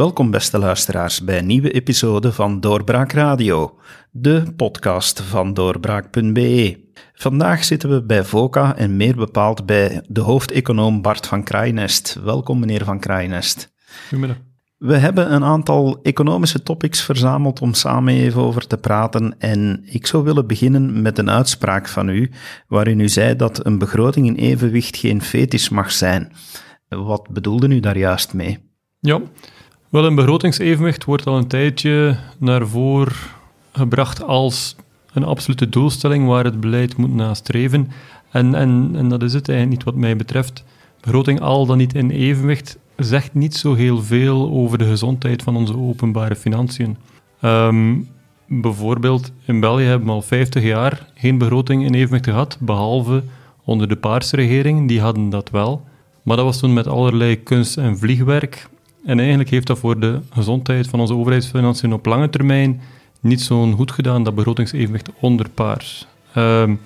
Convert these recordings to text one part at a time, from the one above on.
Welkom beste luisteraars bij een nieuwe episode van Doorbraak Radio, de podcast van doorbraak.be. Vandaag zitten we bij VOCA en meer bepaald bij de hoofdeconoom Bart van Kraaienest. Welkom meneer van Kraaienest. Goedemiddag. We hebben een aantal economische topics verzameld om samen even over te praten. En ik zou willen beginnen met een uitspraak van u, waarin u zei dat een begroting in evenwicht geen fetisch mag zijn. Wat bedoelde u daar juist mee? Ja, wel een begrotingsevenwicht wordt al een tijdje naar voren gebracht als een absolute doelstelling waar het beleid moet nastreven. En, en, en dat is het eigenlijk niet wat mij betreft. Begroting al dan niet in evenwicht zegt niet zo heel veel over de gezondheid van onze openbare financiën. Ehm, bijvoorbeeld in België hebben we al 50 jaar geen begroting in evenwicht gehad, behalve onder de Paarse regering, die hadden dat wel. Maar dat was toen met allerlei kunst en vliegwerk. En eigenlijk heeft dat voor de gezondheid van onze overheidsfinanciën op lange termijn niet zo'n goed gedaan, dat begrotingsevenwicht onder paars. Um,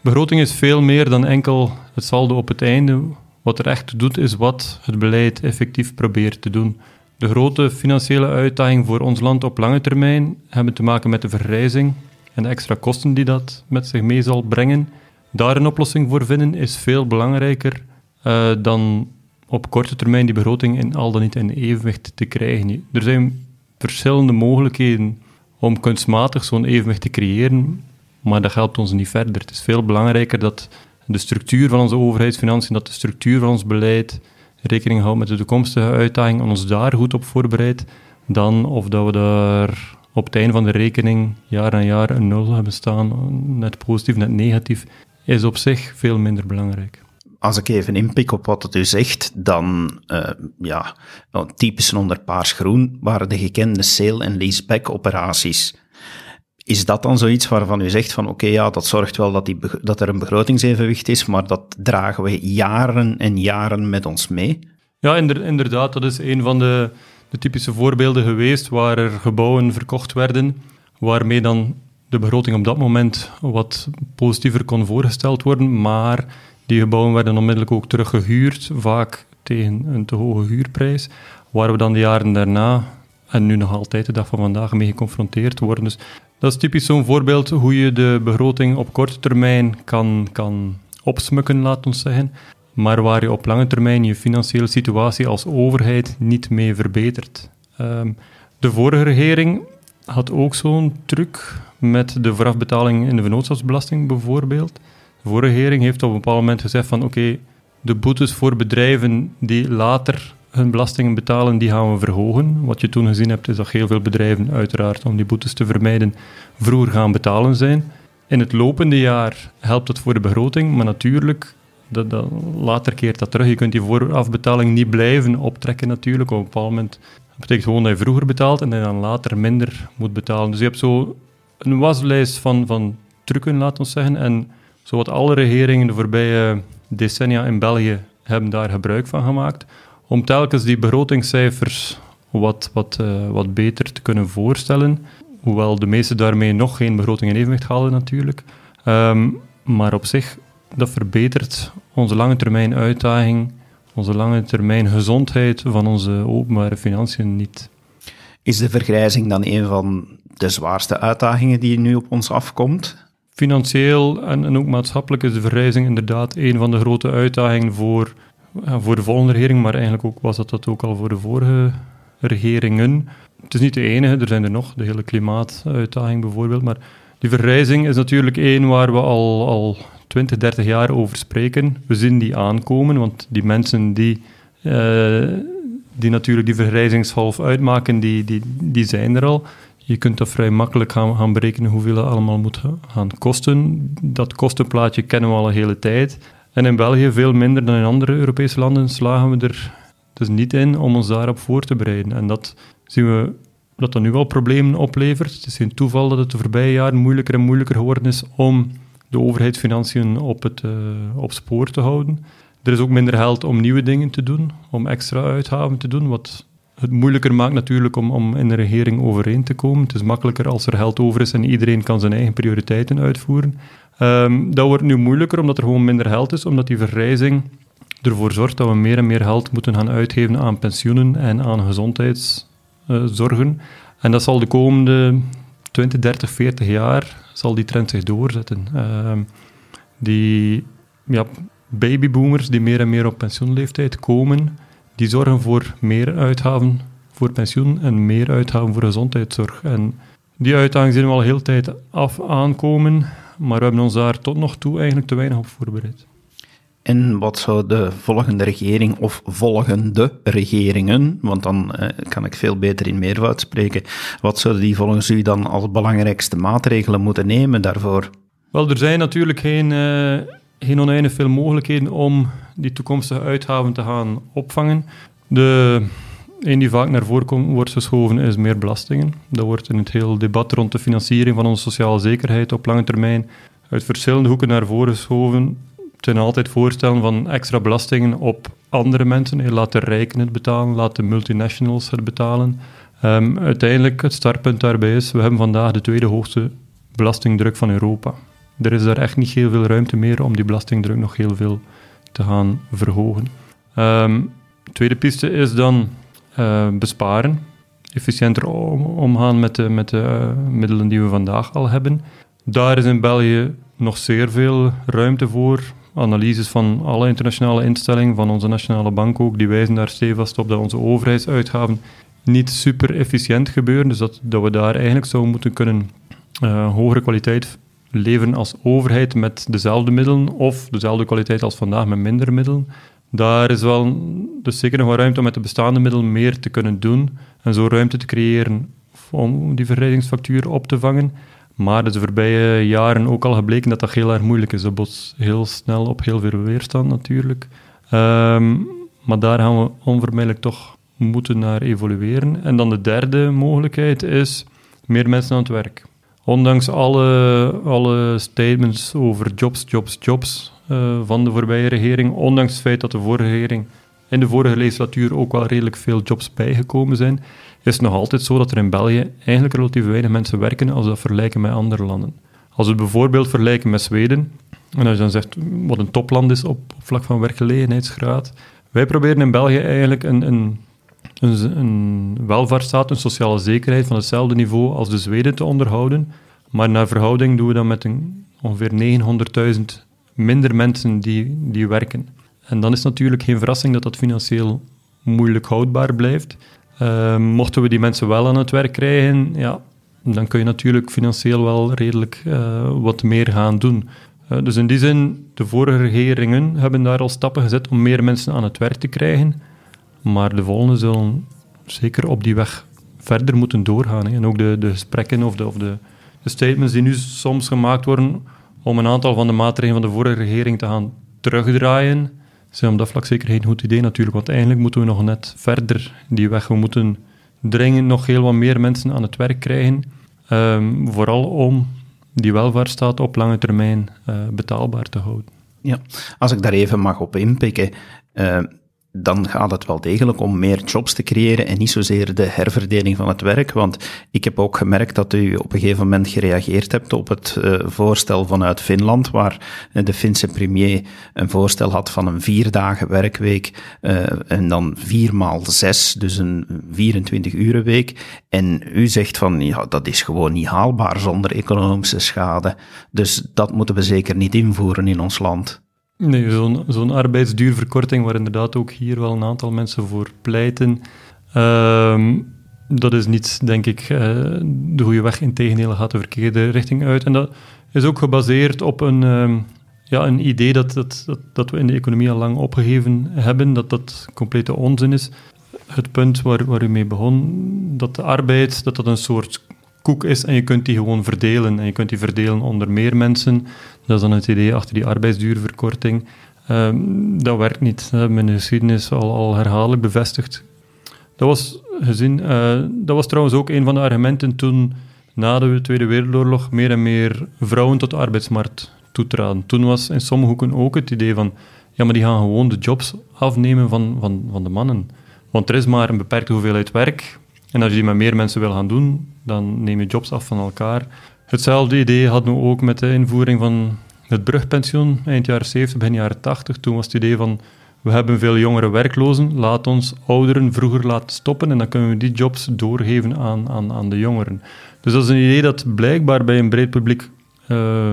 begroting is veel meer dan enkel het saldo op het einde. Wat er echt doet, is wat het beleid effectief probeert te doen. De grote financiële uitdaging voor ons land op lange termijn hebben te maken met de vergrijzing en de extra kosten die dat met zich mee zal brengen. Daar een oplossing voor vinden is veel belangrijker uh, dan op korte termijn die begroting in al dan niet in evenwicht te krijgen. Er zijn verschillende mogelijkheden om kunstmatig zo'n evenwicht te creëren, maar dat helpt ons niet verder. Het is veel belangrijker dat de structuur van onze overheidsfinanciën, dat de structuur van ons beleid rekening houdt met de toekomstige uitdagingen en ons daar goed op voorbereidt, dan of dat we daar op het einde van de rekening jaar aan jaar een nul hebben staan, net positief, net negatief, is op zich veel minder belangrijk als ik even inpik op wat u zegt, dan, uh, ja, typisch onder paars-groen waren de gekende sale- en leaseback operaties. Is dat dan zoiets waarvan u zegt van oké, ja, dat zorgt wel dat, die, dat er een begrotingsevenwicht is, maar dat dragen we jaren en jaren met ons mee? Ja, inderdaad, dat is een van de, de typische voorbeelden geweest waar er gebouwen verkocht werden, waarmee dan de begroting op dat moment wat positiever kon voorgesteld worden, maar die gebouwen werden onmiddellijk ook teruggehuurd, vaak tegen een te hoge huurprijs, waar we dan de jaren daarna en nu nog altijd de dag van vandaag mee geconfronteerd worden. Dus dat is typisch zo'n voorbeeld hoe je de begroting op korte termijn kan, kan opsmukken, laat ons zeggen, maar waar je op lange termijn je financiële situatie als overheid niet mee verbetert. Um, de vorige regering had ook zo'n truc met de voorafbetaling in de vennootschapsbelasting bijvoorbeeld. De vorige heeft op een bepaald moment gezegd van oké, de boetes voor bedrijven die later hun belastingen betalen, die gaan we verhogen. Wat je toen gezien hebt, is dat heel veel bedrijven, uiteraard, om die boetes te vermijden, vroeger gaan betalen zijn. In het lopende jaar helpt dat voor de begroting, maar natuurlijk, dat, later keert dat terug. Je kunt die voorafbetaling niet blijven optrekken natuurlijk. Op een bepaald moment dat betekent gewoon dat je vroeger betaalt en dan later minder moet betalen. Dus je hebt zo een waslijst van, van trucken, laten we zeggen, en Zowat alle regeringen de voorbije decennia in België hebben daar gebruik van gemaakt om telkens die begrotingscijfers wat, wat, uh, wat beter te kunnen voorstellen. Hoewel de meesten daarmee nog geen begroting in evenwicht halen natuurlijk. Um, maar op zich, dat verbetert onze lange termijn uitdaging, onze lange termijn gezondheid van onze openbare financiën niet. Is de vergrijzing dan een van de zwaarste uitdagingen die nu op ons afkomt? Financieel en, en ook maatschappelijk is de vergrijzing inderdaad een van de grote uitdagingen voor, voor de volgende regering, maar eigenlijk ook, was dat, dat ook al voor de vorige regeringen. Het is niet de enige, er zijn er nog, de hele klimaatuitdaging bijvoorbeeld, maar die vergrijzing is natuurlijk één waar we al, al 20, 30 jaar over spreken. We zien die aankomen, want die mensen die, uh, die natuurlijk die vergrijzingshalf uitmaken, die, die, die zijn er al. Je kunt dat vrij makkelijk gaan, berekenen hoeveel dat allemaal moet gaan kosten. Dat kostenplaatje kennen we al een hele tijd. En in België veel minder dan in andere Europese landen slagen we er dus niet in om ons daarop voor te bereiden. En dat zien we dat dat nu al problemen oplevert. Het is geen toeval dat het de voorbije jaren moeilijker en moeilijker geworden is om de overheidsfinanciën op, het, uh, op spoor te houden. Er is ook minder geld om nieuwe dingen te doen, om extra uitgaven te doen, wat moeilijker maakt natuurlijk om, om in de regering overeen te komen. Het is makkelijker als er geld over is en iedereen kan zijn eigen prioriteiten uitvoeren. Um, dat wordt nu moeilijker omdat er gewoon minder geld is, omdat die vergrijzing ervoor zorgt dat we meer en meer geld moeten gaan uitgeven aan pensioenen en aan gezondheidszorgen. en dat zal de komende 20, 30, 40 jaar zal die trend zich doorzetten. Uh, die ja, babyboomers die meer en meer op pensioenleeftijd komen, die zorgen voor meer uitgaven voor pensioen en meer uitgaven voor gezondheidszorg. En die uitdagingen zien we al heel tijd af aankomen, maar we hebben ons daar tot nog toe eigenlijk te weinig op voorbereid. En wat zou de volgende regering of volgende regeringen, want dan eh, kan ik veel beter in meervoud spreken, wat zouden die volgens u dan als belangrijkste maatregelen moeten nemen daarvoor? Wel, er zijn natuurlijk geen, uh, geen oneindig veel mogelijkheden om die toekomstige uitgaven te gaan opvangen. De een die vaak naar voren komt, wordt geschoven is meer belastingen. Dat wordt in het hele debat rond de financiering van onze sociale zekerheid op lange termijn uit verschillende hoeken naar voren geschoven ten altijd voorstellen van extra belastingen op andere mensen. Laat de rijken het betalen, laat de multinationals het betalen. Um, uiteindelijk, het startpunt daarbij is, we hebben vandaag de tweede hoogste belastingdruk van Europa. Er is daar echt niet heel veel ruimte meer om die belastingdruk nog heel veel te gaan verhogen. Um, tweede piste is dan uh, besparen. Efficiënter omgaan met de, met de uh, middelen die we vandaag al hebben. Daar is in België nog zeer veel ruimte voor analyses van alle internationale instellingen, van onze nationale bank ook, die wijzen daar stevast op dat onze overheidsuitgaven niet super efficiënt gebeuren. Dus dat, dat we daar eigenlijk zouden moeten kunnen uh, hogere kwaliteit leveren als overheid met dezelfde middelen of dezelfde kwaliteit als vandaag met minder middelen. Daar is wel dus zeker nog wel ruimte om met de bestaande middelen meer te kunnen doen en zo ruimte te creëren om die verrijdingsfactuur op te vangen. Maar de voorbije jaren ook al gebleken dat dat heel erg moeilijk is. Dat botst heel snel op heel veel weerstand natuurlijk. Ehm, maar daar gaan we onvermijdelijk toch moeten naar evolueren. En dan de derde mogelijkheid is meer mensen aan het werk. Ondanks alle, alle statements over jobs, jobs, jobs uh, van de voorbije regering, ondanks het feit dat de vorige regering in de vorige legislatuur ook wel redelijk veel jobs bijgekomen zijn, is het nog altijd zo dat er in België eigenlijk relatief weinig mensen werken als we dat vergelijken met andere landen. Als we het bijvoorbeeld vergelijken met Zweden, en als je dan zegt wat een topland is op, op vlak van werkgelegenheidsgraad, wij proberen in België eigenlijk een, een, een, een welvaartsstaat, een sociale zekerheid van hetzelfde niveau als de Zweden te onderhouden, maar naar verhouding doen we dat met ongeveer 900.000 minder mensen die, die werken. En dan is natuurlijk geen verrassing dat dat financieel moeilijk houdbaar blijft. Uh, mochten we die mensen wel aan het werk krijgen, ja, dan kun je natuurlijk financieel wel redelijk uh, wat meer gaan doen. Uh, dus in die zin, de vorige regeringen hebben daar al stappen gezet om meer mensen aan het werk te krijgen. Maar de volgende zullen zeker op die weg verder moeten doorgaan. Hè. En ook de, de gesprekken of, de, of de, de statements die nu soms gemaakt worden om een aantal van de maatregelen van de vorige regering te gaan terugdraaien, zijn op dat vlak zeker geen goed idee natuurlijk, want eigenlijk moeten we nog net verder die weg. We moeten dringend nog heel wat meer mensen aan het werk krijgen, um, vooral om die welvaartsstaat op lange termijn uh, betaalbaar te houden. Ja, als ik daar even mag op inpikken, uh, dan gaat het wel degelijk om meer jobs te creëren en niet zozeer de herverdeling van het werk. Want ik heb ook gemerkt dat u op een gegeven moment gereageerd hebt op het uh, voorstel vanuit Finland, waar de Finse premier een voorstel had van een vier dagen werkweek uh, en dan vier maal zes, dus een 24 uren week. En u zegt van, ja, dat is gewoon niet haalbaar zonder economische schade. Dus dat moeten we zeker niet invoeren in ons land. Nee, zo'n arbeidsduurverkorting, waar inderdaad ook hier wel een aantal mensen voor pleiten, uh, dat is niet, denk ik, uh, de goede weg. Integendeel gaat de verkeerde richting uit. En dat is ook gebaseerd op een, uh, ja, een idee dat, dat, dat, dat, we in de economie al lang opgegeven hebben, dat dat complete onzin is. Het punt waar, waar u mee begon, dat de arbeid dat dat een soort koek is en je kunt die gewoon verdelen. En je kunt die verdelen onder meer mensen. Dat is dan het idee achter die arbeidsduurverkorting. Um, dat werkt niet. Dat hebben we in de geschiedenis al, al herhaaldelijk bevestigd. Dat was, gezien, uh, dat was trouwens ook een van de argumenten toen na de Tweede Wereldoorlog meer en meer vrouwen tot de arbeidsmarkt toetraden. Toen was in sommige hoeken ook het idee van ja, maar die gaan gewoon de jobs afnemen van, van, van de mannen. Want er is maar een beperkte hoeveelheid werk. En als je die met meer mensen wil gaan doen, dan neem je jobs af van elkaar. Hetzelfde idee hadden we ook met de invoering van het brugpensioen eind jaren 70, begin jaren 80. Toen was het idee van we hebben veel jongere werklozen, laat ons ouderen vroeger laten stoppen en dan kunnen we die jobs doorgeven aan, aan, aan de jongeren. Dus dat is een idee dat blijkbaar bij een breed publiek uh,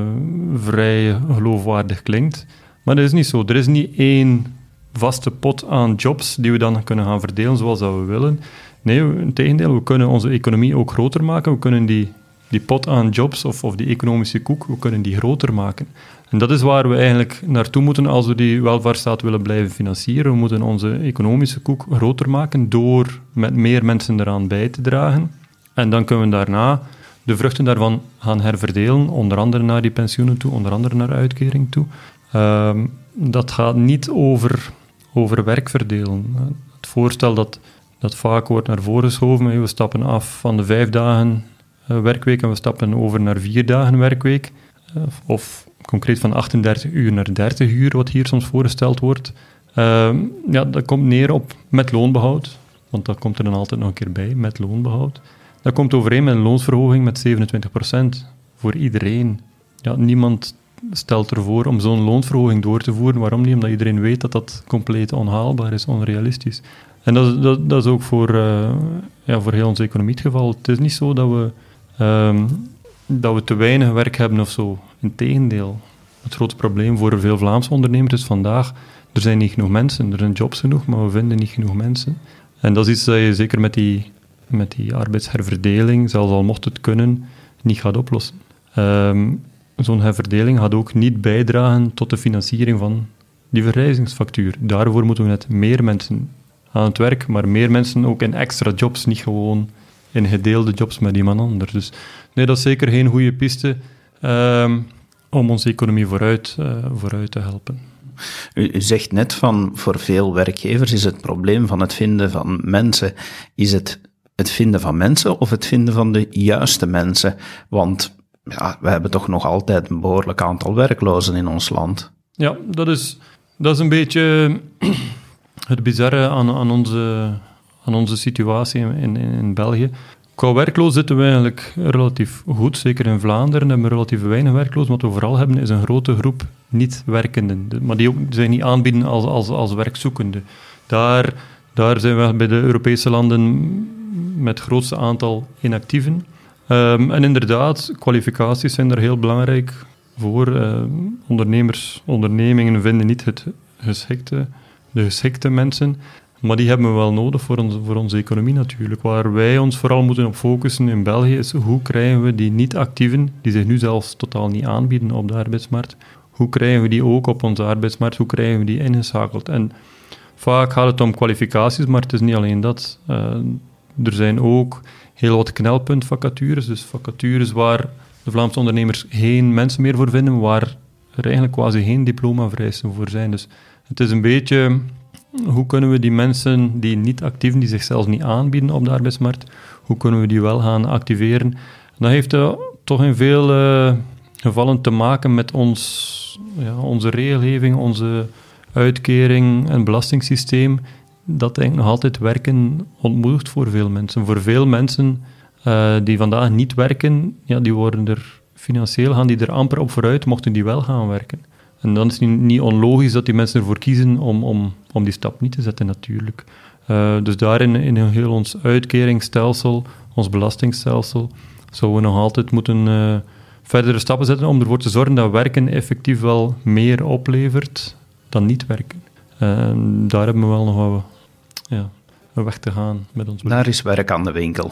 vrij geloofwaardig klinkt. Maar dat is niet zo. Er is niet één vaste pot aan jobs die we dan kunnen gaan verdelen zoals dat we willen. Nee, in tegendeel, we kunnen onze economie ook groter maken. We kunnen die, die pot aan jobs of, of die economische koek, we kunnen die groter maken. En dat is waar we eigenlijk naartoe moeten als we die welvaartsstaat willen blijven financieren. We moeten onze economische koek groter maken door met meer mensen eraan bij te dragen. En dan kunnen we daarna de vruchten daarvan gaan herverdelen, onder andere naar die pensioenen toe, onder andere naar uitkering toe. Ehm, dat gaat niet over, over werk verdelen. Het voorstel dat, dat vaak wordt naar voren geschoven, we stappen af van de vijf dagen eh, werkweek en we stappen over naar vier dagen werkweek, eh, of concreet van 38 uur naar 30 uur, wat hier soms voorgesteld wordt. Ehm, ja, dat komt neer op met loonbehoud, want dat komt er dan altijd nog een keer bij, met loonbehoud. Dat komt overeen met een loonsverhoging met 27% voor iedereen. Ja, niemand stelt ervoor om zo'n loonsverhoging door te voeren. Waarom niet? Omdat iedereen weet dat dat compleet onhaalbaar is, onrealistisch. En dat, is ook voor, uh, ja, voor heel onze economie het geval. Het is niet zo dat we, um, dat we te weinig werk hebben of zo. Integendeel. Het grote probleem voor veel Vlaamse ondernemers is vandaag, er zijn niet genoeg mensen, er zijn jobs genoeg, maar we vinden niet genoeg mensen. En dat is iets dat je zeker met die met die arbeidsherverdeling, zelfs al mocht het kunnen, niet gaat oplossen. Ehm, zo'n herverdeling gaat ook niet bijdragen tot de financiering van die verrijzingsfactuur. Daarvoor moeten we net meer mensen aan het werk, maar meer mensen ook in extra jobs, niet gewoon in gedeelde jobs met iemand anders. Dus nee, dat is zeker geen goede piste um, om onze economie vooruit, uh, vooruit te helpen. U, u, zegt net van voor veel werkgevers is het probleem van het vinden van mensen, is het het vinden van mensen of het vinden van de juiste mensen? Want ja, we hebben toch nog altijd een behoorlijk aantal werklozen in ons land. Ja, dat is, dat is een beetje het bizarre aan, aan, onze, aan onze situatie in, in, België. Qua werkloos zitten we eigenlijk relatief goed. Zeker in Vlaanderen hebben we relatief weinig werkloos. Wat we vooral hebben is een grote groep niet-werkenden. Maar die ook zich niet aanbieden als, als, als werkzoekenden. Daar, daar zijn we bij de Europese landen met het grootste aantal inactieven. Um, en inderdaad, kwalificaties zijn er heel belangrijk voor. Uh, ondernemers, ondernemingen vinden niet het geschikte, de geschikte mensen, maar die hebben we wel nodig voor onze, voor onze economie natuurlijk. Waar wij ons vooral moeten op focussen in België is hoe krijgen we die niet-actieven, die zich nu zelfs totaal niet aanbieden op de arbeidsmarkt, hoe krijgen we die ook op onze arbeidsmarkt, hoe krijgen we die ingeschakeld? En vaak gaat het om kwalificaties, maar het is niet alleen dat. Uh, er zijn ook heel wat knelpuntvacatures, dus vacatures waar de Vlaamse ondernemers geen mensen meer voor vinden, waar er eigenlijk quasi geen diploma-vereisten voor zijn. Dus het is een beetje, hoe kunnen we die mensen die niet actief, die zichzelf niet aanbieden op de arbeidsmarkt, hoe kunnen we die wel gaan activeren? Dat heeft uh, toch in veel uh, gevallen te maken met ons, ja, onze regelgeving, onze uitkering en belastingssysteem, dat ik nog altijd werken ontmoedigt voor veel mensen. Voor veel mensen uh, die vandaag niet werken, ja, die worden er financieel, gaan die er amper op vooruit, mochten die wel gaan werken. En dan is het niet onlogisch dat die mensen ervoor kiezen om, om, om die stap niet te zetten, natuurlijk. Uh, dus daarin, in heel ons uitkeringsstelsel, ons belastingstelsel, zouden we nog altijd moeten uh, verdere stappen zetten om ervoor te zorgen dat werken effectief wel meer oplevert dan niet werken. Uh, daar hebben we wel nog wat ja, weg te gaan met ons Daar is werk aan de winkel.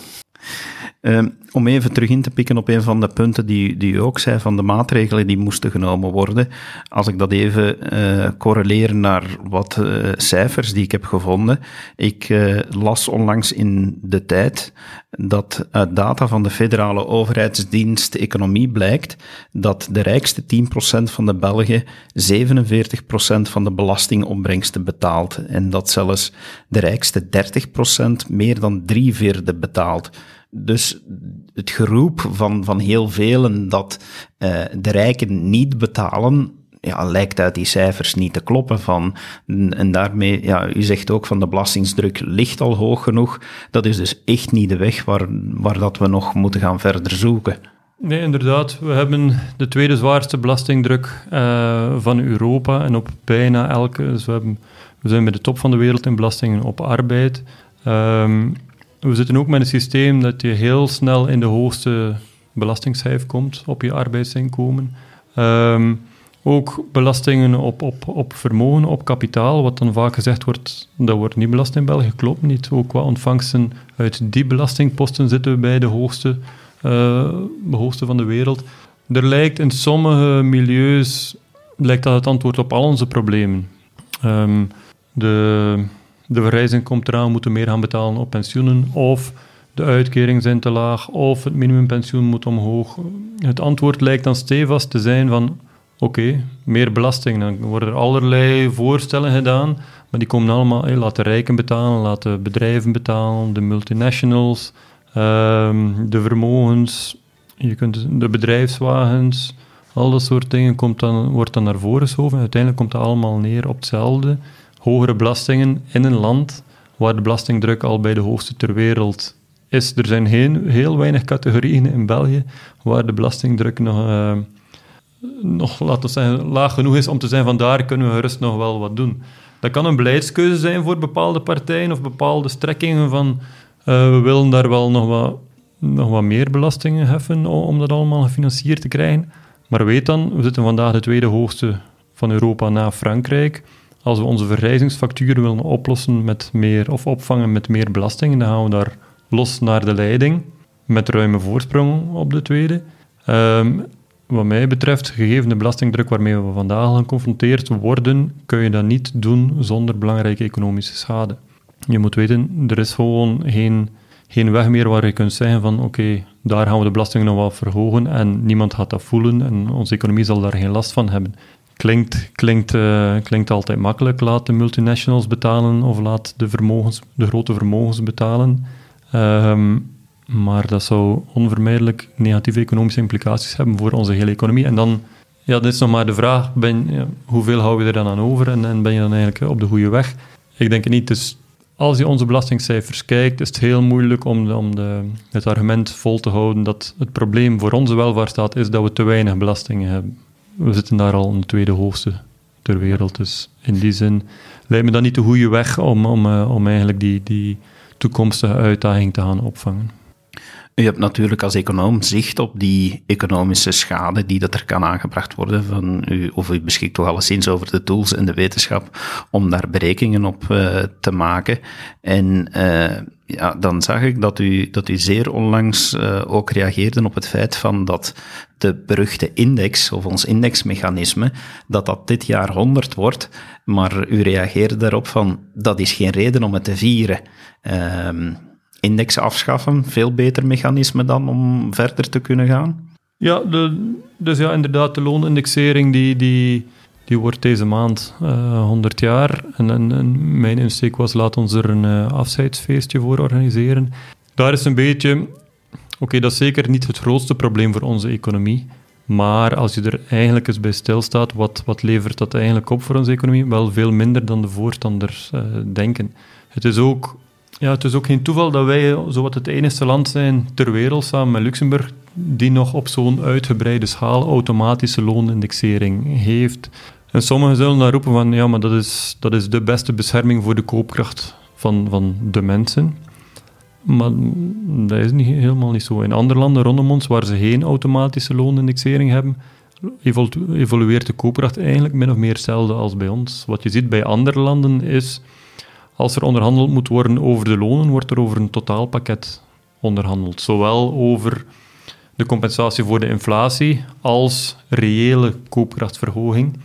Um, om even terug in te pikken op een van de punten die, die u ook zei, van de maatregelen die moesten genomen worden. Als ik dat even uh, correleer naar wat uh, cijfers die ik heb gevonden. Ik uh, las onlangs in de tijd dat uit data van de federale overheidsdienst Economie blijkt dat de rijkste 10% van de Belgen 47% van de belastingopbrengsten betaalt. En dat zelfs de rijkste 30% meer dan drie vierde betaalt. Dus het geroep van, van heel velen dat uh, de rijken niet betalen, ja, lijkt uit die cijfers niet te kloppen. Van, en daarmee, ja, u zegt ook van de belastingsdruk ligt al hoog genoeg. Dat is dus echt niet de weg waar, waar dat we nog moeten gaan verder zoeken. Nee, inderdaad. We hebben de tweede zwaarste belastingdruk uh, van Europa en op bijna elke. Dus we We zijn bij de top van de wereld in belastingen op arbeid. Ehm, we zitten ook met een systeem dat je heel snel in de hoogste belastingcijf komt op je arbeidsinkomen. Ehm, ook belastingen op, op, op vermogen, op kapitaal, wat dan vaak gezegd wordt, dat wordt niet belast in België, klopt niet. Ook qua ontvangsten uit die belastingposten zitten we bij de hoogste, uh, de hoogste van de wereld. Er lijkt in sommige milieus lijkt dat het antwoord op al onze problemen. Ehm, de, de verrijzing komt eraan, we moeten meer gaan betalen op pensioenen, of de uitkeringen zijn te laag, of het minimumpensioen moet omhoog. Het antwoord lijkt dan stevast te zijn van oké, meer belasting. Dan worden er allerlei voorstellen gedaan, maar die komen allemaal, hey, laat de rijken betalen, laat de bedrijven betalen, de multinationals, ehm, de vermogens, je kunt de bedrijfswagens, al dat soort dingen komt dan, wordt dan naar voren geschoven. Uiteindelijk komt het allemaal neer op hetzelfde. Hogere belastingen in een land waar de belastingdruk al bij de hoogste ter wereld is. Er zijn heel, weinig categorieën in België waar de belastingdruk nog... Uh, nog, laten zeggen, laag genoeg is om te zijn van daar kunnen we gerust nog wel wat doen. Dat kan een beleidskeuze zijn voor bepaalde partijen of bepaalde strekkingen van uh, we willen daar wel nog wat, nog wat meer belastingen heffen om dat allemaal gefinancierd te krijgen. Maar weet dan, we zitten vandaag de tweede hoogste van Europa na Frankrijk. Als we onze verrijzingsfacturen willen oplossen met meer, of opvangen met meer belastingen, dan gaan we daar los naar de leiding, met ruime voorsprong op de tweede. Um, wat mij betreft, gegeven de belastingdruk waarmee we vandaag geconfronteerd worden, kun je dat niet doen zonder belangrijke economische schade. Je moet weten, er is gewoon geen, geen weg meer waar je kunt zeggen van oké, daar gaan we de belastingen nog wel verhogen en niemand gaat dat voelen en onze economie zal daar geen last van hebben. Klinkt, klinkt, uh, klinkt altijd makkelijk, laat de multinationals betalen of laat de, vermogens, de grote vermogens betalen. Um, maar dat zou onvermijdelijk negatieve economische implicaties hebben voor onze hele economie. En dan ja, is nog maar de vraag, ben, hoeveel hou je er dan aan over en, en, ben je dan eigenlijk op de goede weg? Ik denk het niet. Dus als je onze belastingcijfers kijkt, is het heel moeilijk om, om de, het argument vol te houden dat het probleem voor onze welvaartsstaat is dat we te weinig belastingen hebben. We zitten daar al in de tweede hoogste ter wereld. Dus in die zin lijkt me dat niet de goede weg om, om, eh, om eigenlijk die, die toekomstige uitdaging te gaan opvangen. U hebt natuurlijk als econoom zicht op die economische schade die dat er kan aangebracht worden van u, of u beschikt toch alleszins over de tools en de wetenschap om daar berekeningen op uh, te maken. En uh, ja, dan zag ik dat u, dat u zeer onlangs uh, ook reageerde op het feit van dat de beruchte index, of ons indexmechanisme, dat dat dit jaar 100 wordt, maar u reageerde daarop van, dat is geen reden om het te vieren. Uh, index afschaffen, veel beter mechanisme dan om verder te kunnen gaan? Ja, de, dus ja, inderdaad, de loonindexering die, die, die wordt deze maand uh, eh, 100 jaar. En, en, mijn insteek was, laat ons er een uh, afscheidsfeestje voor organiseren. Daar is een beetje... Oké, dat is zeker niet het grootste probleem voor onze economie. Maar als je er eigenlijk eens bij stilstaat, wat, wat levert dat eigenlijk op voor onze economie? Wel veel minder dan de voorstanders uh, denken. Het is ook ja, het is ook geen toeval dat wij zowat het enige land zijn ter wereld, samen met Luxemburg, die nog op zo'n uitgebreide schaal automatische loonindexering heeft. En sommigen zullen daar roepen van, ja, maar dat is, dat is de beste bescherming voor de koopkracht van, van de mensen. Maar dat is niet, helemaal niet zo. In andere landen rondom ons, waar ze geen automatische loonindexering hebben, evolueert de koopkracht eigenlijk min of meer hetzelfde als bij ons. Wat je ziet bij andere landen is als er onderhandeld moet worden over de lonen, wordt er over een totaalpakket onderhandeld. Zowel over de compensatie voor de inflatie als reële koopkrachtverhoging.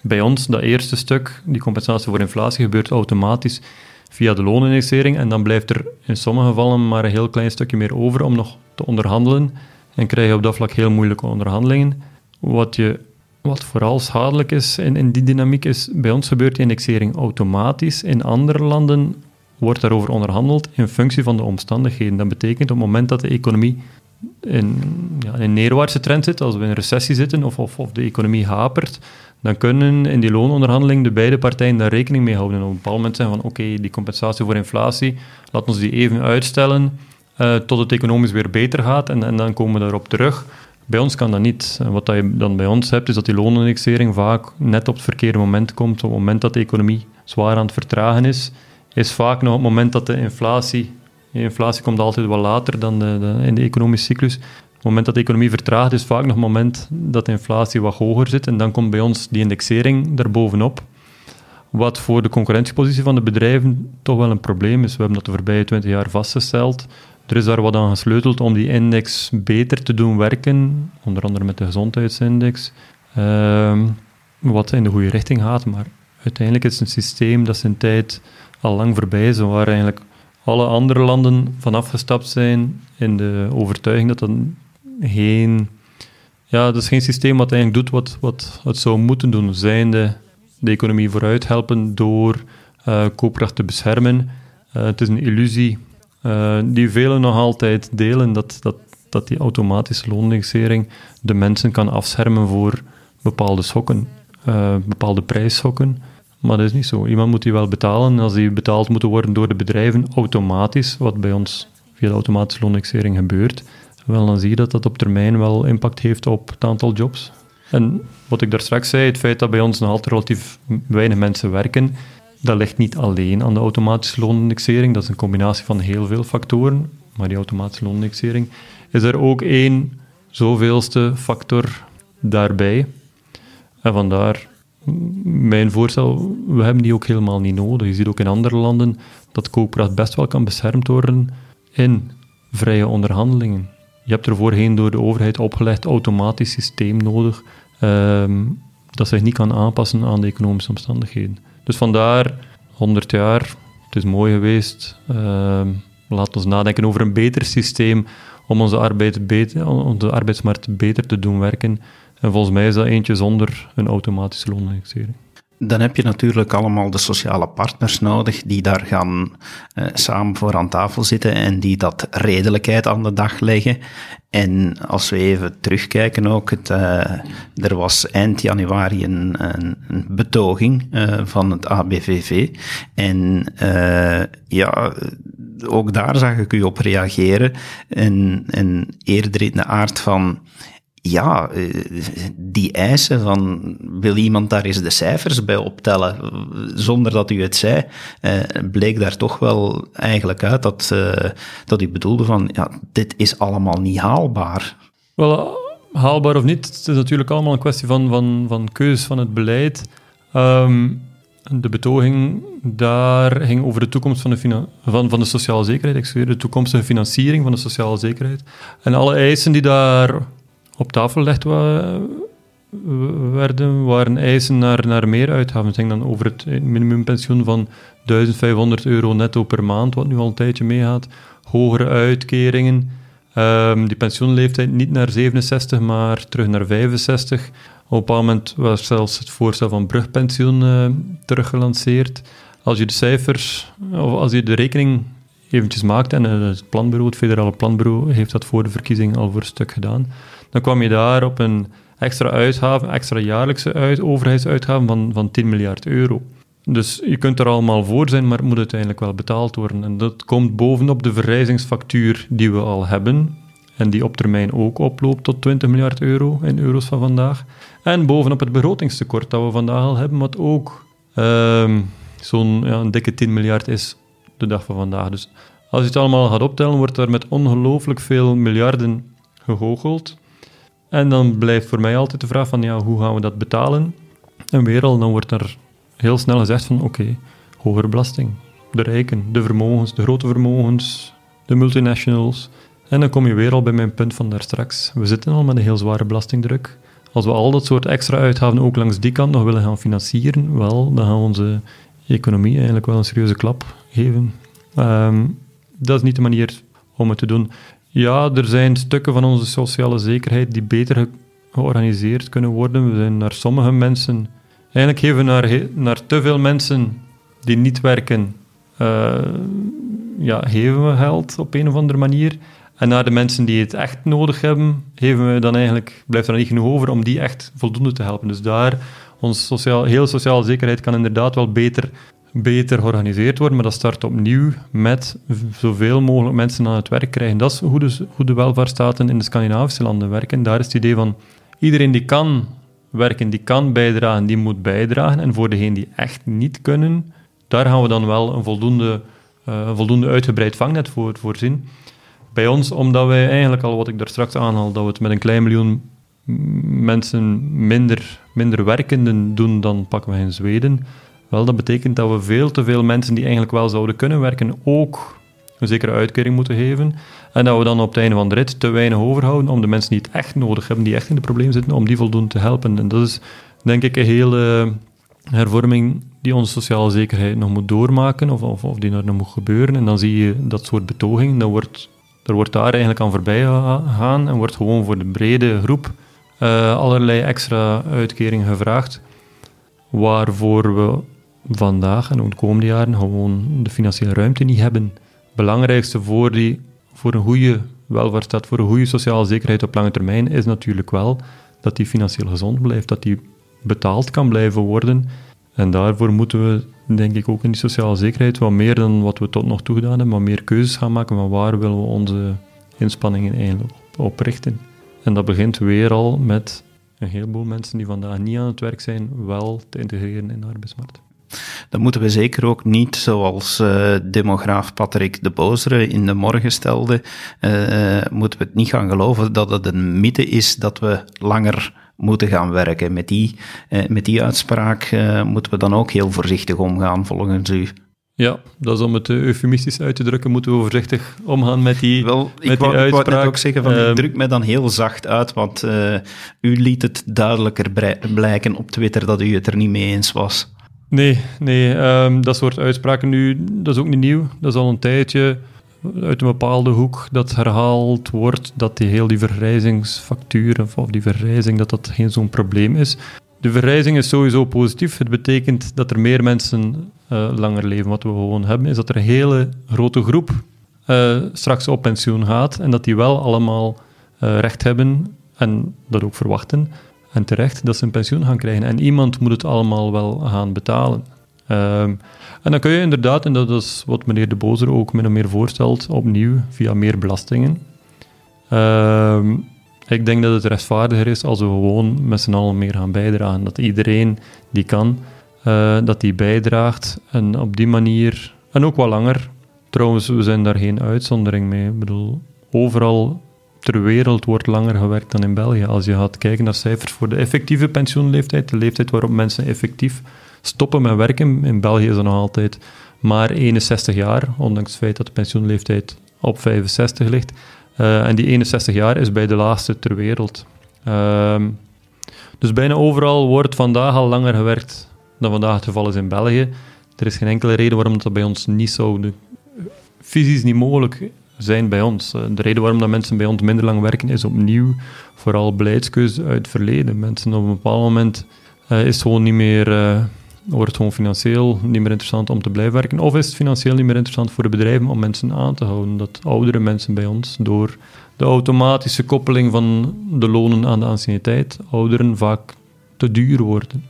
Bij ons, dat eerste stuk, die compensatie voor inflatie, gebeurt automatisch via de loonindexering en dan blijft er in sommige gevallen maar een heel klein stukje meer over om nog te onderhandelen en krijg je op dat vlak heel moeilijke onderhandelingen. Wat je wat vooral schadelijk is in, in die dynamiek is, bij ons gebeurt die indexering automatisch. In andere landen wordt daarover onderhandeld in functie van de omstandigheden. Dat betekent op het moment dat de economie in, ja, een neerwaartse trend zit, als we in een recessie zitten of, of, of de economie hapert, dan kunnen in die loononderhandeling de beide partijen daar rekening mee houden. En op een bepaald moment zeggen van oké, die compensatie voor inflatie, laten we die even uitstellen uh, tot het economisch weer beter gaat en, en dan komen we daarop terug. Bij ons kan dat niet. Wat je dan bij ons hebt, is dat die loonindexering vaak net op het verkeerde moment komt. Op het moment dat de economie zwaar aan het vertragen is, is vaak nog het moment dat de inflatie... De inflatie komt altijd wat later dan de, in de economische cyclus. Op het moment dat de economie vertraagt, is vaak nog het moment dat de inflatie wat hoger zit. En dan komt bij ons die indexering daarbovenop. Wat voor de concurrentiepositie van de bedrijven toch wel een probleem is. We hebben dat de voorbije 20 jaar vastgesteld. Er is daar wat aan gesleuteld om die index beter te doen werken, onder andere met de gezondheidsindex, ehm, wat in de goede richting gaat. Maar uiteindelijk is het een systeem dat zijn tijd al lang voorbij is, waar eigenlijk alle andere landen van afgestapt zijn in de overtuiging dat dat geen, ja, dat is geen systeem wat eigenlijk doet wat, wat het zou moeten doen, zijnde de economie vooruit helpen door uh, koopkracht te beschermen. Uh, het is een illusie uh, die velen nog altijd delen, dat, dat, dat die automatische loonindexering de mensen kan afschermen voor bepaalde schokken, bepaalde prijsschokken. Maar dat is niet zo. Iemand moet die wel betalen. Als die betaald moeten worden door de bedrijven automatisch, wat bij ons via de automatische loonindexering gebeurt, wel, dan zie je dat dat op termijn wel impact heeft op het aantal jobs. En wat ik daar straks zei, het feit dat bij ons nog altijd relatief weinig mensen werken, dat ligt niet alleen aan de automatische loonindexering. Dat is een combinatie van heel veel factoren. Maar die automatische loonindexering is er ook één zoveelste factor daarbij. En vandaar mijn voorstel, we hebben die ook helemaal niet nodig. Je ziet ook in andere landen dat koopkracht best wel kan beschermd worden in vrije onderhandelingen. Je hebt er voorheen door de overheid opgelegd automatisch systeem nodig um, dat zich niet kan aanpassen aan de economische omstandigheden. Dus vandaar 100 jaar, het is mooi geweest. Uh, laat ons nadenken over een beter systeem om onze, arbeid beter, arbeidsmarkt beter te doen werken. En volgens mij is dat eentje zonder een automatische loonindexering dan heb je natuurlijk allemaal de sociale partners nodig die daar gaan uh, samen voor aan tafel zitten en die dat redelijkheid aan de dag leggen. En als we even terugkijken ook, het, uh, er was eind januari een, een, betoging uh, van het ABVV. En ja, ook daar zag ik u op reageren. En, en eerder in de aard van ja, eh, die eisen van wil iemand daar eens de cijfers bij optellen, zonder dat u het zei, eh, bleek daar toch wel eigenlijk uit dat, eh, dat u bedoelde van ja, dit is allemaal niet haalbaar. Wel, haalbaar of niet, het is natuurlijk allemaal een kwestie van, van, van keus van het beleid. Ehm, de betoging daar ging over de toekomst van de, van, van de sociale zekerheid, excuseer, de toekomstige financiering van de sociale zekerheid. En alle eisen die daar op tafel legt werden, waren eisen naar, naar meer uitgaven. Ging dan over het minimumpensioen van 1500 euro netto per maand, wat nu al een tijdje meegaat. Hogere uitkeringen. Um, die pensioenleeftijd niet naar 67, maar terug naar 65. Op een bepaald moment was zelfs het voorstel van brugpensioen uh, teruggelanceerd. Als je de cijfers, of als je de rekening eventjes maakt, en het planbureau, het federale planbureau, heeft dat voor de verkiezing al voor een stuk gedaan, dan kwam je daar op een extra uitgave, extra jaarlijkse uit, overheidsuitgave van, van 10 miljard euro. Dus je kunt er allemaal voor zijn, maar het moet uiteindelijk wel betaald worden. En dat komt bovenop de verrijzingsfactuur die we al hebben, en die op termijn ook oploopt tot 20 miljard euro in euro's van vandaag. En bovenop het begrotingstekort dat we vandaag al hebben, wat ook uh, zo'n ja, dikke 10 miljard is de dag van vandaag. Dus als je het allemaal gaat optellen, wordt er met ongelooflijk veel miljarden gegoocheld. En dan blijft voor mij altijd de vraag van, ja, hoe gaan we dat betalen? En weer al, dan wordt er heel snel gezegd van, oké, okay, hogere belasting. De rijken, de vermogens, de grote vermogens, de multinationals. En dan kom je weer al bij mijn punt van daar straks. We zitten al met een heel zware belastingdruk. Als we al dat soort extra uitgaven ook langs die kant nog willen gaan financieren, wel, dan gaan we onze economie eigenlijk wel een serieuze klap geven. Ehm, dat is niet de manier om het te doen. Ja, er zijn stukken van onze sociale zekerheid die beter georganiseerd kunnen worden. We zijn naar sommige mensen... Eigenlijk geven we naar, naar te veel mensen die niet werken, uh, ja, geven we geld op een of andere manier. En naar de mensen die het echt nodig hebben, geven we dan eigenlijk, blijft er niet genoeg over om die echt voldoende te helpen. Dus daar, onze sociaal, hele sociale zekerheid kan inderdaad wel beter beter georganiseerd worden, maar dat start opnieuw met zoveel mogelijk mensen aan het werk krijgen. Dat is hoe de, hoe de welvaartsstaten in de Scandinavische landen werken. Daar is het idee van iedereen die kan werken, die kan bijdragen, die moet bijdragen. En voor degenen die echt niet kunnen, daar gaan we dan wel een voldoende, uh, voldoende uitgebreid vangnet voor voorzien. Bij ons, omdat wij eigenlijk al, wat ik daar straks aanhaal, dat we het met een klein miljoen mensen minder, minder werkenden doen dan pakken we in Zweden. Wel, dat betekent dat we veel te veel mensen die eigenlijk wel zouden kunnen werken, ook een zekere uitkering moeten geven. En dat we dan op het einde van de rit te weinig overhouden om de mensen die het echt nodig hebben, die echt in de problemen zitten, om die voldoende te helpen. En dat is, denk ik, een hele hervorming die onze sociale zekerheid nog moet doormaken, of, of, of die nog moet gebeuren. En dan zie je dat soort betogingen, dan wordt, er wordt daar eigenlijk aan voorbij gegaan en wordt gewoon voor de brede groep uh, allerlei extra uitkeringen gevraagd, waarvoor we vandaag en ook de komende jaren gewoon de financiële ruimte niet hebben. Het belangrijkste voor, die, voor een goede welvaartsstaat, voor een goede sociale zekerheid op lange termijn, is natuurlijk wel dat die financieel gezond blijft, dat die betaald kan blijven worden. En daarvoor moeten we, denk ik, ook in die sociale zekerheid wat meer dan wat we tot nog toe gedaan hebben, maar meer keuzes gaan maken van waar willen we onze inspanningen eigenlijk op richten. En dat begint weer al met een heleboel mensen die vandaag niet aan het werk zijn, wel te integreren in de arbeidsmarkt. Dan moeten we zeker ook niet, zoals uh, demograaf Patrick de Bozere in de morgen stelde, uh, moeten we het niet gaan geloven dat het een mythe is dat we langer moeten gaan werken. Met die, uh, met die uitspraak moeten we dan ook heel voorzichtig omgaan, volgens u. Ja, dat is om het eufemistisch uit te drukken, moeten we voorzichtig omgaan met die, Wel, met ik wou, uitspraak. Ik wou ook zeggen, van, ik druk mij dan heel zacht uit, want uh, u liet het duidelijker blijken op Twitter dat u het er niet mee eens was. Nee, nee um, dat soort uitspraken nu, dat is ook niet nieuw. Dat is al een tijdje uit een bepaalde hoek dat herhaald wordt dat die heel die vergrijzingsfactuur of die vergrijzing, dat dat geen zo'n probleem is. De vergrijzing is sowieso positief. Het betekent dat er meer mensen uh, langer leven. Wat we gewoon hebben, is dat er een hele grote groep uh, straks op pensioen gaat en dat die wel allemaal uh, recht hebben en dat ook verwachten en terecht dat ze een pensioen gaan krijgen. En iemand moet het allemaal wel gaan betalen. Um, en dan kun je inderdaad, en dat is wat meneer De Bozer ook min of meer voorstelt, opnieuw via meer belastingen. Um, ik denk dat het rechtvaardiger is als we gewoon met z'n allen meer gaan bijdragen. Dat iedereen die kan, uh, dat die bijdraagt. En op die manier, en ook wat langer. Trouwens, we zijn daar geen uitzondering mee. Ik bedoel, overal ter wereld wordt langer gewerkt dan in België. Als je gaat kijken naar cijfers voor de effectieve pensioenleeftijd, de leeftijd waarop mensen effectief stoppen met werken, in België is dat nog altijd maar 61 jaar, ondanks het feit dat de pensioenleeftijd op 65 ligt. Uh, en die 61 jaar is bij de laatste ter wereld. Uh, dus bijna overal wordt vandaag al langer gewerkt dan vandaag het geval is in België. Er is geen enkele reden waarom dat bij ons niet zou, fysisch niet mogelijk zijn bij ons. Eh, de reden waarom dat mensen bij ons minder lang werken is opnieuw vooral beleidskeuze uit het verleden. Mensen op een bepaald moment uh, is gewoon niet meer, uh, wordt het gewoon financieel niet meer interessant om te blijven werken. Of is het financieel niet meer interessant voor de bedrijven om mensen aan te houden. Dat oudere mensen bij ons door de automatische koppeling van de lonen aan de anciëniteit, ouderen vaak te duur worden.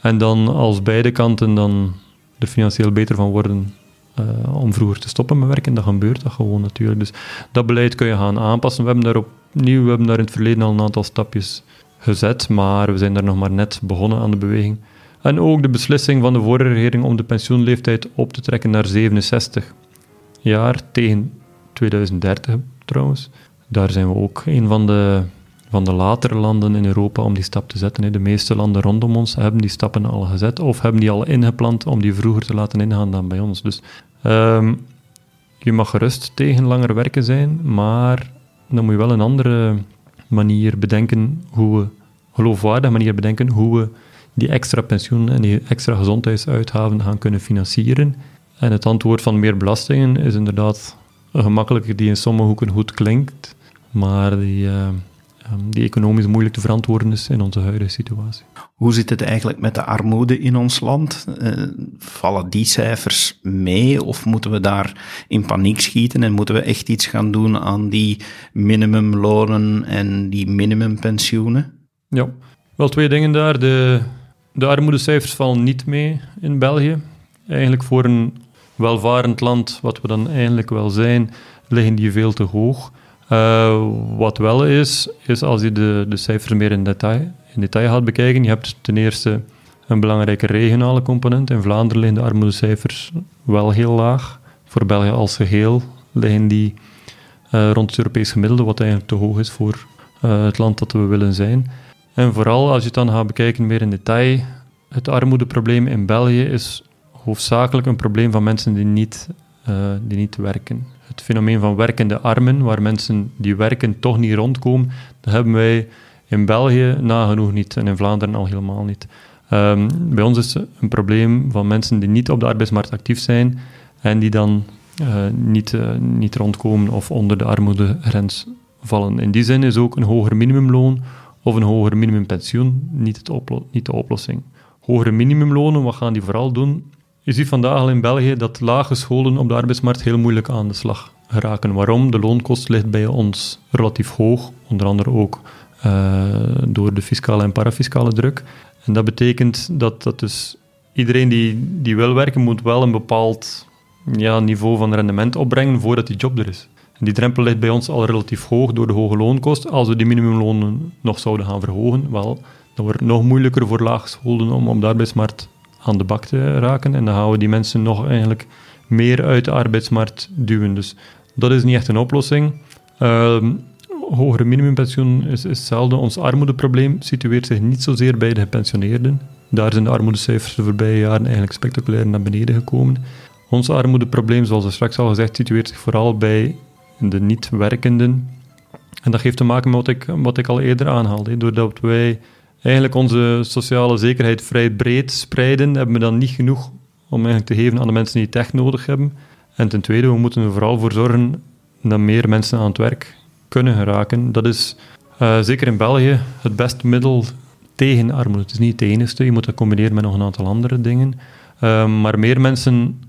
En dan als beide kanten dan er financieel beter van worden uh, om vroeger te stoppen met werken, dan gebeurt dat gewoon natuurlijk. Dus dat beleid kun je gaan aanpassen. We hebben daar opnieuw, we hebben daar in het verleden al een aantal stapjes gezet, maar we zijn daar nog maar net begonnen aan de beweging. En ook de beslissing van de vorige regering om de pensioenleeftijd op te trekken naar 67 jaar tegen 2030 trouwens. Daar zijn we ook een van de van de latere landen in Europa om die stap te zetten. De meeste landen rondom ons hebben die stappen al gezet of hebben die al ingepland om die vroeger te laten ingaan dan bij ons. Dus um, je mag gerust tegen langer werken zijn, maar dan moet je wel een andere manier bedenken hoe we, geloofwaardige manier bedenken hoe we die extra pensioen en die extra gezondheidsuitgaven gaan kunnen financieren. En het antwoord van meer belastingen is inderdaad een gemakkelijke die in sommige hoeken goed klinkt, maar die... Uh, Ehm, die economisch moeilijk te verantwoorden is in onze huidige situatie. Hoe zit het eigenlijk met de armoede in ons land? Uh, vallen die cijfers mee of moeten we daar in paniek schieten en moeten we echt iets gaan doen aan die minimumlonen en die minimumpensioenen? Ja, wel twee dingen daar. De, de armoedecijfers vallen niet mee in België. eigenlijk voor een welvarend land, wat we dan eigenlijk wel zijn, liggen die veel te hoog. Uh, wat wel is, is als je de, de cijfers meer in detail, in detail gaat bekijken, je hebt ten eerste een belangrijke regionale component. In Vlaanderen liggen de armoedecijfers wel heel laag. Voor België als geheel liggen die uh, rond het Europees gemiddelde, wat eigenlijk te hoog is voor uh, het land dat we willen zijn. En vooral als je het dan gaat bekijken meer in detail, het armoedeprobleem in België is hoofdzakelijk een probleem van mensen die niet, die niet werken. Het fenomeen van werkende armen, waar mensen die werken toch niet rondkomen, dat hebben wij in België nagenoeg niet en in Vlaanderen al helemaal niet. Um, bij ons is een probleem van mensen die niet op de arbeidsmarkt actief zijn en die dan uh, niet, uh, niet rondkomen of onder de armoedegrens vallen. In die zin is ook een hoger minimumloon of een hoger minimumpensioen niet, het niet de oplossing. Hogere minimumlonen, wat gaan die vooral doen? Je ziet vandaag al in België dat lage scholen op de arbeidsmarkt heel moeilijk aan de slag geraken. Waarom? De loonkost ligt bij ons relatief hoog, onder andere ook uh, door de fiscale en parafiscale druk. En dat betekent dat, dat dus iedereen die, die wil werken, moet wel een bepaald ja, niveau van rendement opbrengen voordat die job er is. En die drempel ligt bij ons al relatief hoog door de hoge loonkost. Als we die minimumlonen nog zouden gaan verhogen, wel, dan wordt het nog moeilijker voor laaggescholden om op de arbeidsmarkt aan de bak te raken. En dan gaan we die mensen nog eigenlijk meer uit de arbeidsmarkt duwen. Dus dat is niet echt een oplossing. Uh, hogere minimumpensioen is, is hetzelfde. Ons armoedeprobleem situeert zich niet zozeer bij de gepensioneerden. Daar zijn de armoedecijfers de voorbije jaren eigenlijk spectaculair naar beneden gekomen. Ons armoedeprobleem, zoals er straks al gezegd, situeert zich vooral bij de niet-werkenden. En dat heeft te maken met wat ik, wat ik al eerder aanhaalde. Doordat wij eigenlijk onze sociale zekerheid vrij breed spreiden, hebben we dan niet genoeg om eigenlijk te geven aan de mensen die het echt nodig hebben. En ten tweede, we moeten er vooral voor zorgen dat meer mensen aan het werk kunnen geraken. Dat is uh, zeker in België het beste middel tegen armoede. Het is niet het enige, je moet dat combineren met nog een aantal andere dingen. Uh, maar meer mensen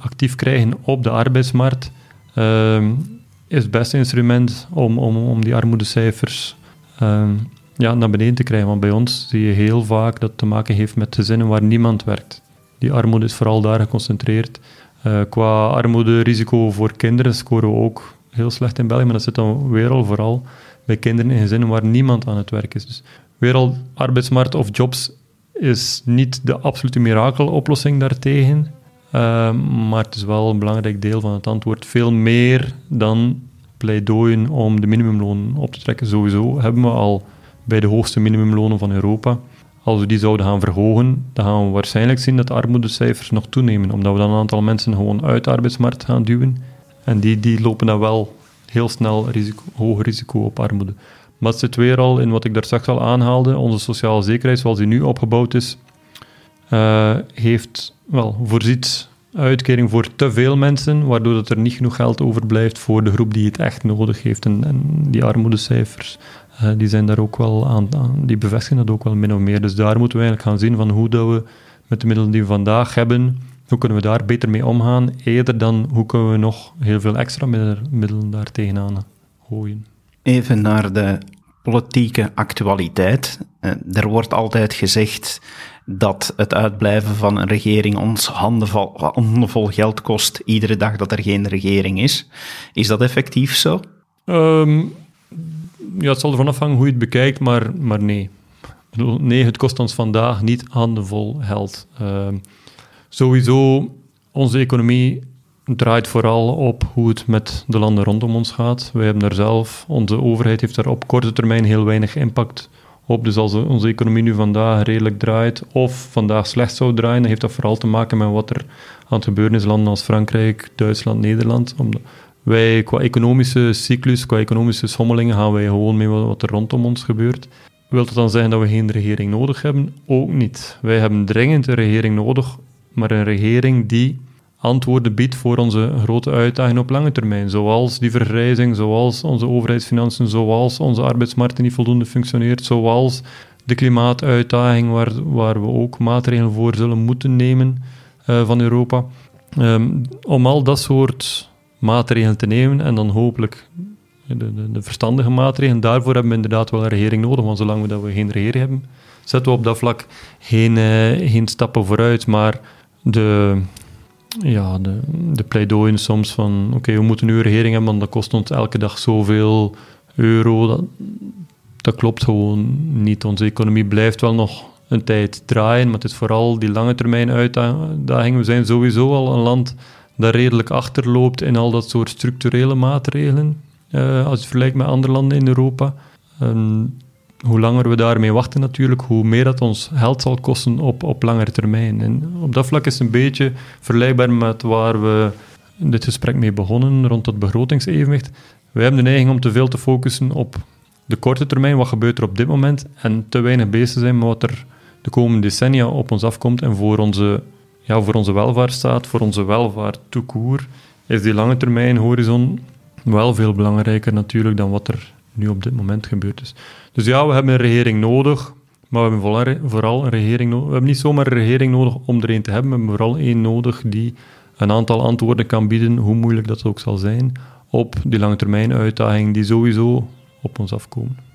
actief krijgen op de arbeidsmarkt uh, is het beste instrument om, om, om die armoedecijfers ja, naar beneden te krijgen. Want bij ons zie je heel vaak dat het te maken heeft met gezinnen waar niemand werkt. Die armoede is vooral daar geconcentreerd. Uh, qua armoederisico voor kinderen scoren we ook heel slecht in België, maar dat zit dan weer al vooral bij kinderen in gezinnen waar niemand aan het werk is. Dus weer al arbeidsmarkt of jobs is niet de absolute mirakeloplossing daartegen, uh, maar het is wel een belangrijk deel van het antwoord. Veel meer dan pleidooien om de minimumloon op te trekken. Sowieso hebben we al bij de hoogste minimumlonen van Europa. Als we die zouden gaan verhogen, dan gaan we waarschijnlijk zien dat de armoedecijfers nog toenemen, omdat we dan een aantal mensen gewoon uit de arbeidsmarkt gaan duwen. En die, die lopen dan wel heel snel risico, hoog risico op armoede. Maar het zit weer al in wat ik daar straks al aanhaalde. Onze sociale zekerheid, zoals die nu opgebouwd is, uh, heeft, wel, voorziet uitkering voor te veel mensen, waardoor dat er niet genoeg geld overblijft voor de groep die het echt nodig heeft. En, en die armoedecijfers uh, die zijn daar ook wel aan, die bevestigen dat ook wel min of meer. Dus daar moeten we eigenlijk gaan zien van hoe dat we met de middelen die we vandaag hebben, hoe kunnen we daar beter mee omgaan, eerder dan hoe kunnen we nog heel veel extra middelen daar tegenaan gooien. Even naar de politieke actualiteit. Eh, er wordt altijd gezegd dat het uitblijven van een regering ons handenvol, handenvol geld kost iedere dag dat er geen regering is. Is dat effectief zo? Um, ja, het zal ervan afhangen hoe je het bekijkt, maar, maar nee. Nee, het kost ons vandaag niet handenvol geld. Uh, sowieso, onze economie draait vooral op hoe het met de landen rondom ons gaat. Wij hebben daar zelf, onze overheid heeft daar op korte termijn heel weinig impact op. Dus als onze economie nu vandaag redelijk draait, of vandaag slecht zou draaien, dan heeft dat vooral te maken met wat er aan het gebeuren is landen als Frankrijk, Duitsland, Nederland. Wij, qua economische cyclus, qua economische schommelingen, gaan wij gewoon mee wat er rondom ons gebeurt. Wil dat dan zeggen dat we geen regering nodig hebben? Ook niet. Wij hebben dringend een regering nodig, maar een regering die antwoorden biedt voor onze grote uitdagingen op lange termijn, zoals die vergrijzing, zoals onze overheidsfinanciën, zoals onze arbeidsmarkt niet voldoende functioneert, zoals de klimaatuitdaging waar, waar we ook maatregelen voor zullen moeten nemen uh, van Europa. Um, om al dat soort maatregelen te nemen en dan hopelijk de, de, de, verstandige maatregelen. Daarvoor hebben we inderdaad wel een regering nodig, want zolang we, dat we geen regering hebben, zetten we op dat vlak geen, uh, geen stappen vooruit. Maar de, ja, de, de pleidooien soms van oké, we moeten nu een regering hebben, want dat kost ons elke dag zoveel euro. Dat, dat klopt gewoon niet. Onze economie blijft wel nog een tijd draaien, maar het is vooral die lange termijn uitdaging. We zijn sowieso al een land dat redelijk achterloopt in al dat soort structurele maatregelen, uh, als je vergelijkt met andere landen in Europa. hoe langer we daarmee wachten natuurlijk, hoe meer dat ons geld zal kosten op, op langere termijn. En op dat vlak is het een beetje vergelijkbaar met waar we dit gesprek mee begonnen, rond dat begrotingsevenwicht. We hebben de neiging om te veel te focussen op de korte termijn, wat gebeurt er op dit moment, en te weinig bezig zijn met wat er de komende decennia op ons afkomt en voor onze, ja, voor onze welvaart staat, voor onze welvaart toekoer, is die lange termijn horizon wel veel belangrijker natuurlijk dan wat er nu op dit moment gebeurt is. Dus ja, we hebben een regering nodig, maar we hebben vooral een regering nodig. We hebben niet zomaar een regering nodig om er een te hebben, we hebben vooral één nodig die een aantal antwoorden kan bieden, hoe moeilijk dat ook zal zijn, op die lange termijn uitdagingen die sowieso op ons afkomen.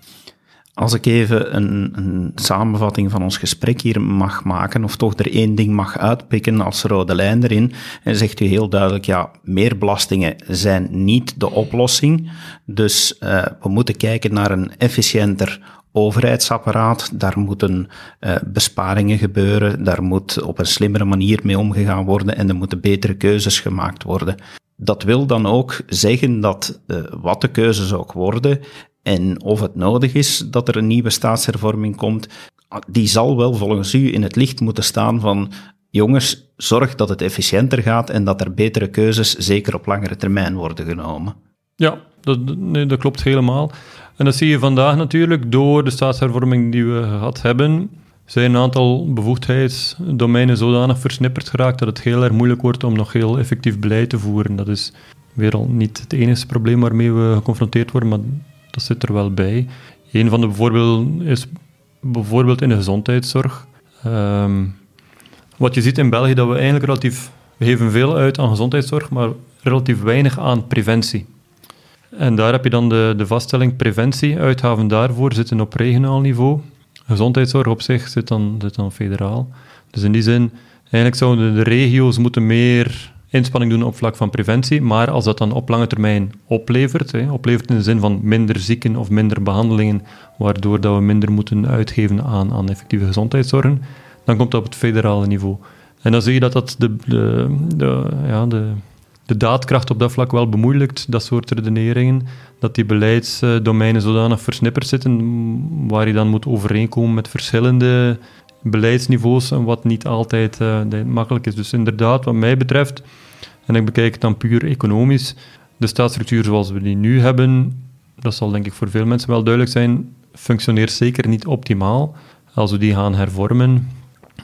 Als ik even een, een, samenvatting van ons gesprek hier mag maken, of toch er één ding mag uitpikken als rode lijn erin, en zegt u heel duidelijk, ja, meer belastingen zijn niet de oplossing. Dus uh, we moeten kijken naar een efficiënter overheidsapparaat. Daar moeten uh, besparingen gebeuren, daar moet op een slimmere manier mee omgegaan worden en er moeten betere keuzes gemaakt worden. Dat wil dan ook zeggen dat uh, wat de keuzes ook worden, en of het nodig is dat er een nieuwe staatshervorming komt, die zal wel volgens u in het licht moeten staan van jongens, zorg dat het efficiënter gaat en dat er betere keuzes, zeker op langere termijn, worden genomen. Ja, dat, dat klopt helemaal. En dat zie je vandaag natuurlijk door de staatshervorming die we gehad hebben. Zijn een aantal bevoegdheidsdomeinen zodanig versnipperd geraakt dat het heel erg moeilijk wordt om nog heel effectief beleid te voeren. Dat is weer al niet het enige probleem waarmee we geconfronteerd worden, maar dat zit er wel bij. Een van de voorbeelden is bijvoorbeeld in de gezondheidszorg. Ehm, wat je ziet in België, dat we eigenlijk relatief... We geven veel uit aan gezondheidszorg, maar relatief weinig aan preventie. En daar heb je dan de, de vaststelling preventie. Uitgaven daarvoor zitten op regionaal niveau. Gezondheidszorg op zich zit dan, zit dan federaal. Dus in die zin, eigenlijk zouden de regio's moeten meer inspanning doen op vlak van preventie, maar als dat dan op lange termijn oplevert, hè, oplevert in de zin van minder zieken of minder behandelingen, waardoor dat we minder moeten uitgeven aan, aan effectieve gezondheidszorgen, dan komt dat op het federale niveau. En dan zie je dat dat de, de, de, ja, de, de daadkracht op dat vlak wel bemoeilijkt, dat soort redeneringen, dat die beleidsdomeinen zodanig versnipperd zitten, waar je dan moet overeenkomen met verschillende beleidsniveaus en wat niet altijd uh, makkelijk is. Dus inderdaad, wat mij betreft, en ik bekijk het dan puur economisch, de staatsstructuur zoals we die nu hebben, dat zal denk ik voor veel mensen wel duidelijk zijn, functioneert zeker niet optimaal. Als we die gaan hervormen,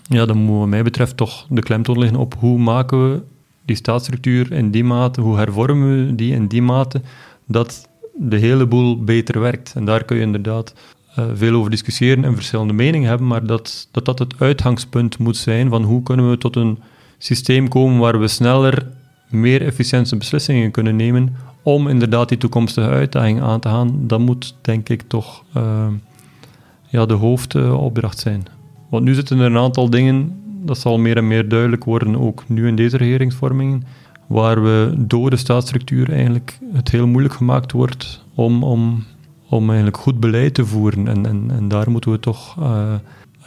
ja, dan moet wat mij betreft toch de klemtoon liggen op hoe maken we die staatsstructuur in die mate, hoe hervormen we die in die mate, dat de hele boel beter werkt. En daar kun je inderdaad uh, veel over discussiëren en verschillende meningen hebben, maar dat, dat dat het uitgangspunt moet zijn van hoe kunnen we tot een systeem komen waar we sneller meer efficiënte beslissingen kunnen nemen om inderdaad die toekomstige uitdaging aan te gaan, dat moet denk ik toch uh, ja, de hoofdopdracht zijn. Want nu zitten er een aantal dingen, dat zal meer en meer duidelijk worden, ook nu in deze regeringsvormingen, waar we door de staatsstructuur eigenlijk het heel moeilijk gemaakt wordt om, om om eigenlijk goed beleid te voeren. En, en, en daar moeten we toch uh,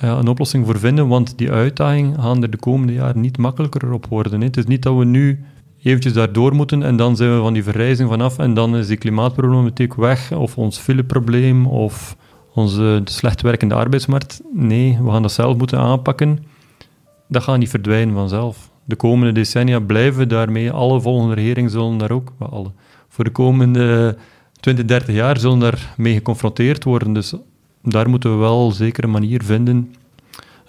ja, een oplossing voor vinden, want die uitdaging gaan er de komende jaren niet makkelijker op worden. Hè. Het is niet dat we nu eventjes daardoor moeten en dan zijn we van die verrijzing vanaf en dan is die klimaatproblematiek weg, of ons fileprobleem, of onze slecht werkende arbeidsmarkt. Nee, we gaan dat zelf moeten aanpakken. Dat gaat niet verdwijnen vanzelf. De komende decennia blijven daarmee, alle volgende regeringen zullen daar ook, alle, voor de komende 20, 30 jaar zullen daarmee geconfronteerd worden. Dus daar moeten we wel zeker een manier vinden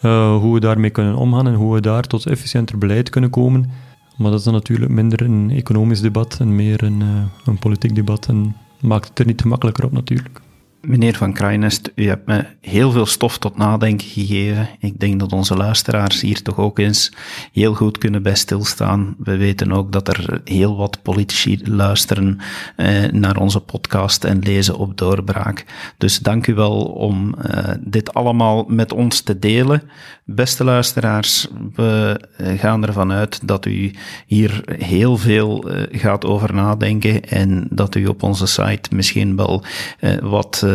uh, hoe we daarmee kunnen omgaan en hoe we daar tot efficiënter beleid kunnen komen. Maar dat is dan natuurlijk minder een economisch debat en meer een, uh, een politiek debat en maakt het er niet gemakkelijker op natuurlijk. Meneer Van Krijnest, u hebt me heel veel stof tot nadenken gegeven. Ik denk dat onze luisteraars hier toch ook eens heel goed kunnen bij stilstaan. We weten ook dat er heel wat politici luisteren eh, naar onze podcast en lezen op doorbraak. Dus dank u wel om eh, dit allemaal met ons te delen. Beste luisteraars, we eh, gaan ervan uit dat u hier heel veel eh, gaat over nadenken en dat u op onze site misschien wel uh, wat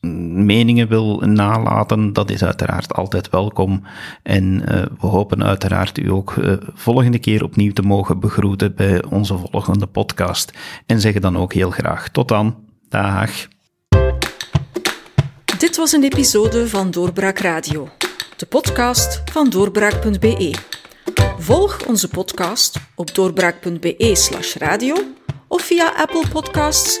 meningen wil nalaten. Dat is uiteraard altijd welkom. En uh, we hopen uiteraard u ook volgende keer opnieuw te mogen begroeten bij onze volgende podcast. En zeggen dan ook heel graag tot dan. Dag. Dit was een episode van Doorbraak Radio, de podcast van doorbraak.be. Volg onze podcast op doorbraak.be/slash radio of via Apple Podcasts,